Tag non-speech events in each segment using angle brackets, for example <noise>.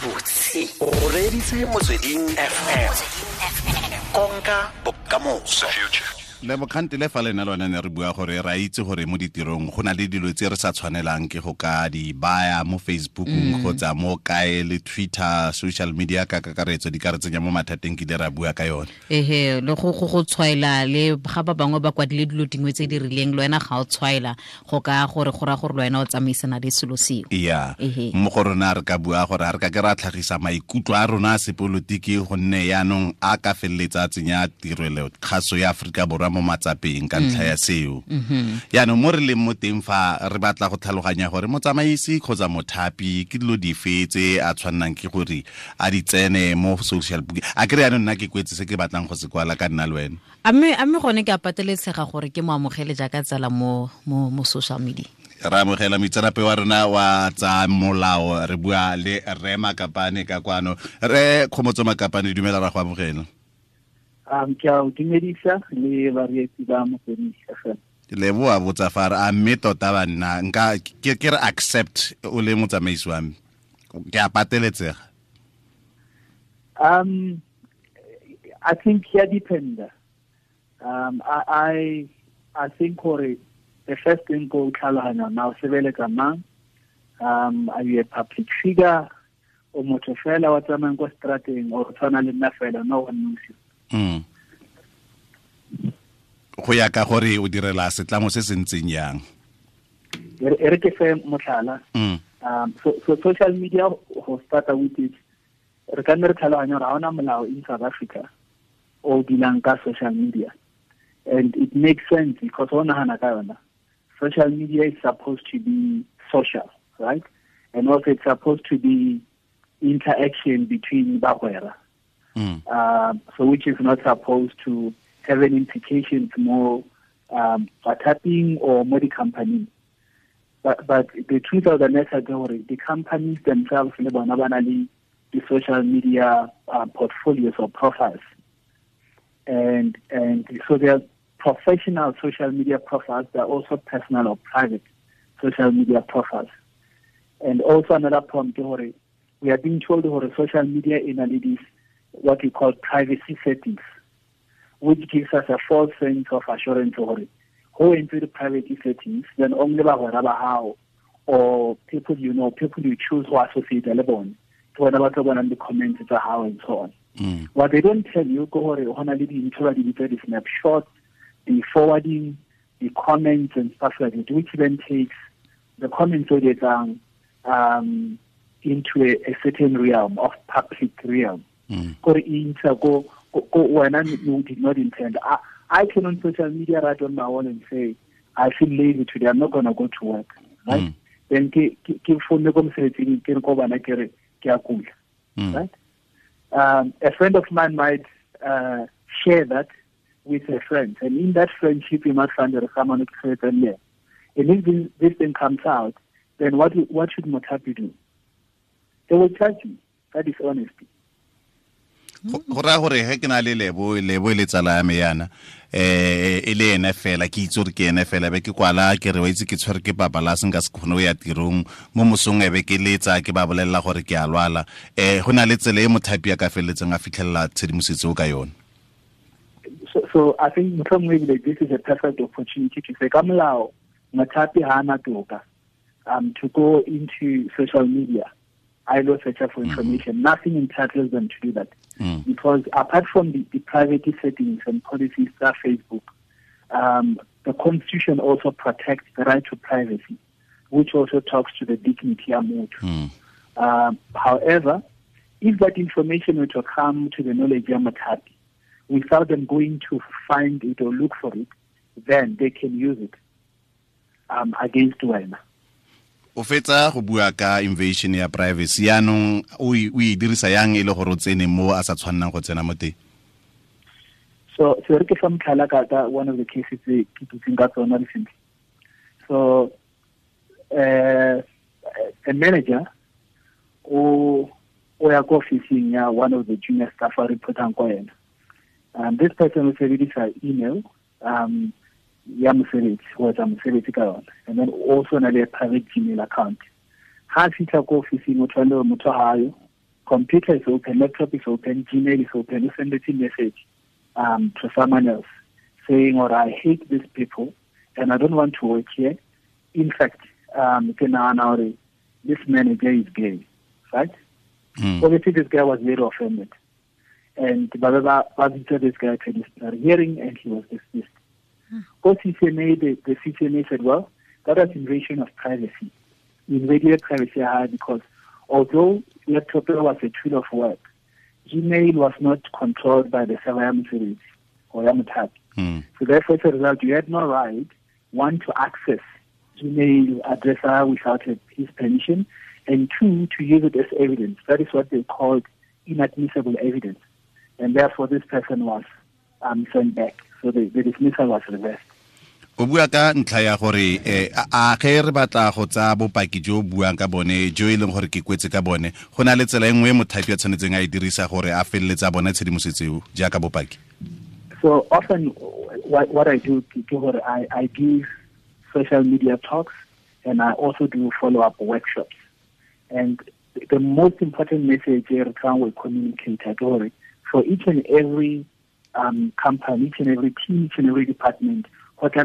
gabotse o reditse motsweding fm konka bokamoso le bokgante le fa lena lone ne re bua gore ra itse gore mo ditirong go na le dilo tse re sa tshwanelang ke go ka di baya mo facebookong kgotsa mo kae le twitter social media ka kakaretso di ka re tsenya mo mathateng ke ile ra bua ka yone. Ehe le go go tshwaela le ga ba bangwe ba kwadile dilo dingwe tse di rileng le wena ga o tshwaela go ka gore go ra gore le wena o tsamaisana le selo seo. Ya mo go rona re ka bua gore ga re ka ke ra tlhagisa maikutlo a rona a sepolotiki gonne yaanong a ka feleletsa a tsenya tirelo kgaso ya aforika borwa mo matsapeng ka ntlha ya seo. Yaanong mo re leng mo teng fa re batla go tlhaloganya gore motsamaisi kgotsa mothapi ke dilo dife tse a tshwannang ke gore a di tsene mo social book a kry yaanong nna ke kwetse se ke batlang go se kwala ka nna le wena. A mme gone ke a patelesega gore ke mo amogele jaaka tsala mo mo mo social media. Re amogela moitsenape wa rona wa tsa molao re bua le re makapane ka kwano. Re kgomotso makapane dumela ra go amogela um ke a o dumedisa le bareetsi ba motsweding fm leboa botsa fare a mme tota banna nka ke ke re accept o le motsamaisi wa me. Ke a pateletsega. Um i think ya dependa. Um i i, I think gore the first thing go tlhaloganya na o sebeletsa mang? Um a you a public figure? O motho fela wa tsamayang kwa strateng o tshwana le nna fela no one knows you Mm. go ya ka gore o direla setlamo se se ntseng jang? E re- ke fe motlhala. Mm. um so, so social media go starta with it. Re ka nne re tlhaloganya gore ga ona molao in south africa o dilang ka social media. And it makes sense because o nagana ka yona. Social media is supposed to be social right? And also it's supposed to be interaction between bagwera Mm. um, so which is not supposed to have any implications more um, tapping or more the company. But, but the truth of the matter is the companies themselves, the social media uh, portfolios or profiles. And, and so they are professional social media profiles, they're also personal or private social media profiles. And also another point, we are being told that social media analytics what we call privacy settings, which gives us a false sense of assurance it. Who into the privacy settings, then only about how or people you know, people you choose who associate a lebon, to whatever and the comments to how and so on. Mm. What they don't tell you, go hona le di-intro di bitsa di-snapshot, the forwarding, the comments and stuff like that, which then takes the comments o di etsang um, into a, a certain realm of public realm. Gore e ntsha ko wena you did not intend. I, I can on social media write on my wall and say, I feel lazy today, I'm not gonna go to work. Right? Mm. Then ke ke phone ko mosebetsing ke re ko bana ke re ke a kula Mm. right? Um, a friend of mine might uh, share that with a friend, and in that friendship, you might find that someone who creates a layer. And if this, this thing comes out, then what what should Motapi do? They will charge you. That is honesty. Go raya gore ge ke na le lebo lebo e le tsala ya me yana eh e le ene fela ke itse gore ke ene fela be ke kwala ke re wa itse ke tshwere ke papa la se ka se kgone o ya tirong mo mosong e be ke letsa ke ba bolelela gore ke a lwala eh go na le tsela e mothapi a ka feleletseng a fitlhelela tshedimosetso ka yone So, so I think in some way like this is a perfect opportunity to say, Kamlao, ha na toka, um, to go into social media. I lo search for information. Nothing entitles them to do that. Mm. because apart from the, the privacy settings and policies that Facebook, um, the Constitution also protects the right to privacy, which also talks to the dignity of mood. Mm. Um, however, if that information were to come to the knowledge of Matapi without them going to find it or look for it, then they can use it um, against Wena. O fetsa go bua ka invasion ya privacy yaanong o e o e dirisa yang e le gore o tsene mo a sa tshwannang go tsena mo teng So, so re ke fa motlhala ka one of the cases tse ke dutseng ka tsona recently. So, uh, a manager o o ya ko officing ya one of the junior staff a reportang kwa yena. Um, this person o sebedisa email um, ya mosebetsi go etsa mosebetsi ka yona and then also na le private gmail account ha fitlha ko officing o tshwanele gore motho gayo computer is open, laptop is open, Gmail is open, you send a message um, to someone else saying, or I hate these people and I don't want to work here. In fact, um, this manager is gay, right? Mm. Obviously, this guy was very offended. And Baba visited this guy to hearing and he was dismissed. Go CCMA, the, the CCMA said, well, that was invasion of privacy. Invaded privacy hard because although laptop was a tool of work, Gmail was not controlled by the Savayam series or Yamutat. Mm. So therefore, as a result, you had no right, one, to access Gmail addresser without his permission, and two, to use it as evidence. That is what they called inadmissible evidence. And therefore, this person was um, sent back. So the, the dismissal was reversed. o bua ka ntlha ya gore eh, a ge re batla go tsa bopaki jo o buang ka bone jo e leng gore ke kwetse ka bone go na le tsela e nngwe mothapi a tshwanetseng a e dirisa gore a feleletse a bona tshedimosetso jaaka bopaki So often, what, what I do, I, I give social media talks and I also do follow up workshops. And the most important message here we communicate for each and every um, company, each and every team, each and every department, what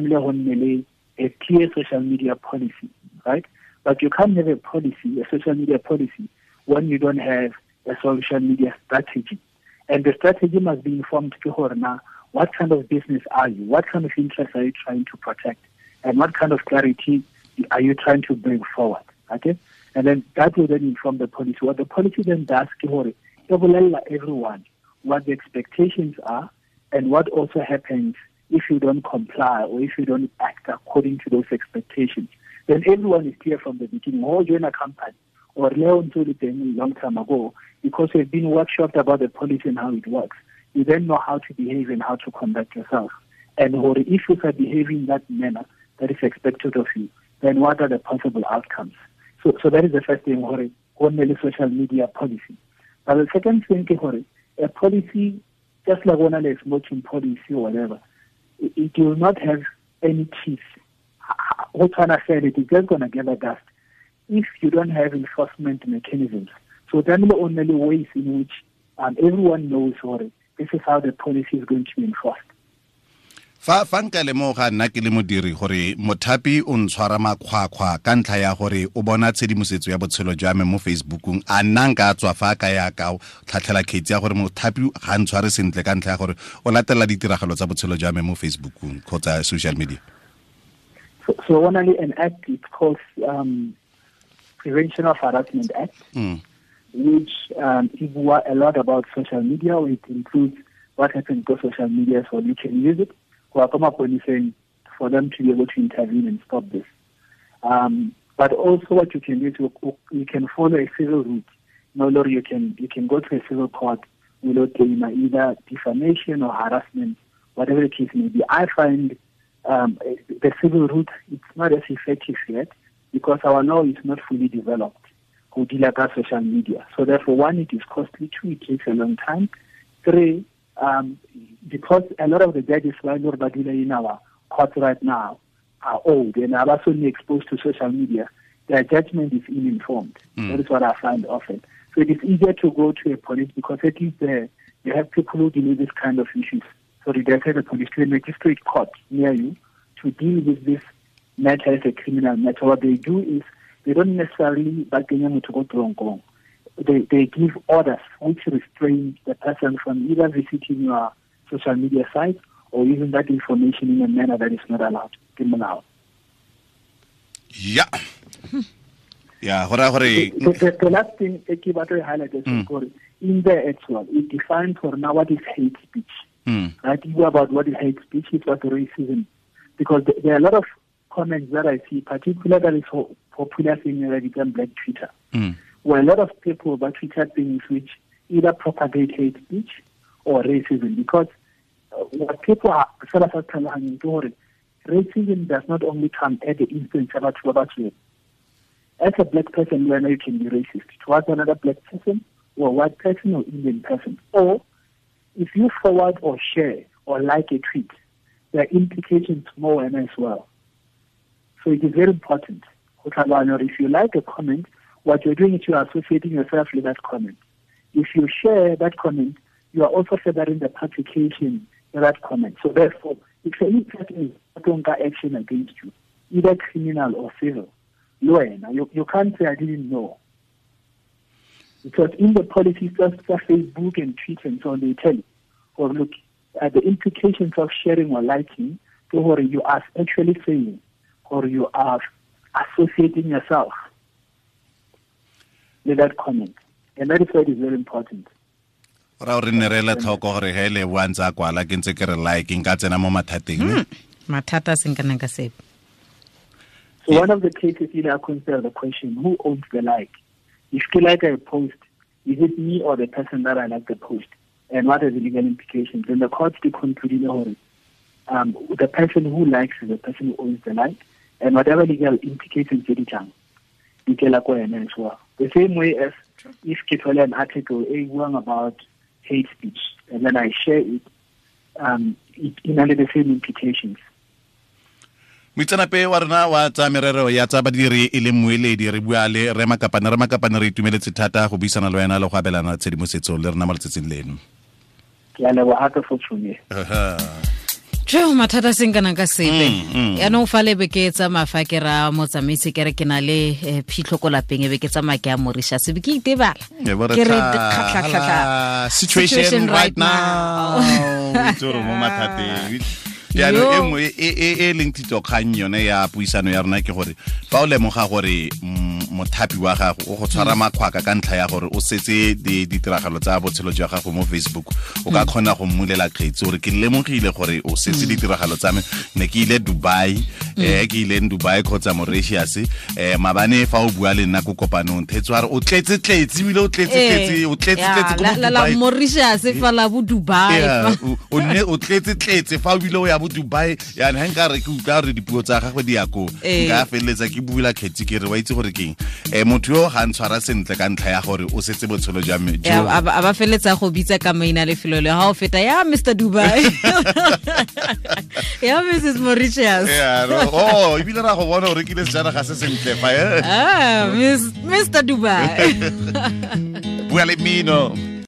a clear social media policy, right? But you can't have a policy, a social media policy, when you don't have a social media strategy. And the strategy must be informed to know now what kind of business are you? What kind of interests are you trying to protect? And what kind of clarity are you trying to bring forward? Okay? And then that will then inform the policy. What the policy then does, it will everyone what the expectations are and what also happens if you don't comply or if you don't act according to those expectations. Then everyone is clear from the beginning. Or join a company or to a long time ago because we've been workshopped about the policy and how it works you then know how to behave and how to conduct yourself. And if you are behaving in that manner that is expected of you, then what are the possible outcomes? So, so that is the first thing, Hore, only social media policy. But the second thing, Hore, a policy, just like one of the smoking policy or whatever, it, it will not have any teeth. What I said, it is just going to a dust if you don't have enforcement mechanisms. So then the only ways in which um, everyone knows, Hore, this is how the policy is going to be enforced fa fa nka lemoga nna ke le modiri gore mothapi o ntshwara makgwakgwa ka ntlha ya gore o bona tshedimosetso ya botshelo jwa me mo a nna nka tswa fa ka ya ka tlhatlhela kgetsi ya gore mothapi ga ntshware sentle ka ntlha ya gore o latelela ditiragalo tsa botshelo jwa me mo kgotsa social media so, so only an act it's called um, prevention of harassment act mm. which um, a lot about social media. It includes what happens to social media so you can use it. Saying for them to be able to intervene and stop this. Um, but also what you can do is you can follow a civil route. No, Lord, you can you can go to a civil court without claim either defamation or harassment, whatever the case may be. I find um, the civil route it's not as effective yet because our law is not fully developed go deal ka social media. So therefore, one, it is costly. Two, it takes a long time. Three, um, because a lot of the judges who are in our court right now are old and are also exposed to social media, their judgment is ill-informed. Mm. That is what I find often. So it is easier to go to a police because at least there you have people who deal with this kind of issues. So they have a police to a magistrate court near you to deal with this matter as a criminal matter. What they do is they don't necessarily to go tronkong they, they give orders which restrain the person from either visiting your social media sites, or using that information in a manner that is not allowed molao yeah yeah gore gore the, the, the last thing e ke batla to highlight is mm. in there as well it defines for now what is hate speech mm. right you about what is hate speech it's what racism because there are a lot of comments that I see, particularly so popular thing that become black Twitter, mm. where a lot of people but Twitter things which either propagate hate speech or racism because uh, what people are sort of telling racism does not only come at the instance about about you. As a black person, know you can be racist towards another black person or white person or Indian person. Or if you forward or share or like a tweet, there are implications more and as well. So it is very important. If you like a comment, what you're doing is you're associating yourself with that comment. if you share that comment, you are also furthering the publication in that comment. So therefore, if any person is action against you, either criminal or civil, you, you can't say I didn't know. Because in the policies of Facebook and Twitter and so on, they tell you, or look, at the implications of sharing or liking, or you are actually saying, or you are associating yourself with that comment. And that is why very important. Ra re nne re le tlhoko gore ge le boa ntse a kwala ke ntse ke re like nka tsena mo mathateng hmm. mathata a seng kana ka sepe So one of the cases you know, consider the question, who owns the like? If you like a post, is it me or the person that I like the post? And what are the legal implications? And the court still concluded um, the person who likes is the person who owns the like, and whatever legal implications it has, you can like as well. The same way as if you tell an article a about hate speech, and then I share it, um, it, it under the same implications. moitseanape wa rena wa tsa merero ya tsa badiri e le moeledi re bua le re makapane re makapane re itumeletse thata go buisana le wena le go abelana tshedimosetso le rena mo letsatsing leno. Ke a leboga ka fotshone jo mathata seng kana ka sepe. Mm, mm. yaanong fa le ke tsamaya fa ke ra motsamaisi ke re ke na le eh, phitlho ko lapeng e be ke tsamaya ke a morisha be ke itebala. Ke re situation right now. mo mathateng <laughs> yaanong Yo. e nngwe e e- e leng titokgang yone ya puisano ya rona ke gore fa o lemoga gore mm, mothapi wa gago o go tshwara makgwaka ka ntlha ya gore o setse ditiragalo tsa botshelo jwa gago mo facebook o ka kgona go mmulela kgetsi gore ke lemogile gore o setse ditiragalo tsa me ne ke ile dubai eh ke ile dubai kgotsa mauritius eh mabane fa o bua le nna ko kopanong thetso re o tletse tletse ebile o tletse tletse o tletse tletse ko mo Dubai. o tletse tletse fa o bile o ya bo dubai yana ga nka re ke utlwa gore dipuo tsa gagwe di ya ko? Eh. nka feleletsa ke bula kgetsi ke re wa itse gore keng. Um motho yo ga ntshwara sentle ka ntlha ya gore o setse botshelo jwa me a ba feleletsa feletsa go bitsa ka maina lefelo le ga o feta ya mr dubai. <laughs> Ya mrs mauritius. No, oh ebile ra go bona o rekile sejanaga se sentle fa eh? ah, mr dubai. <laughs> Bua le mino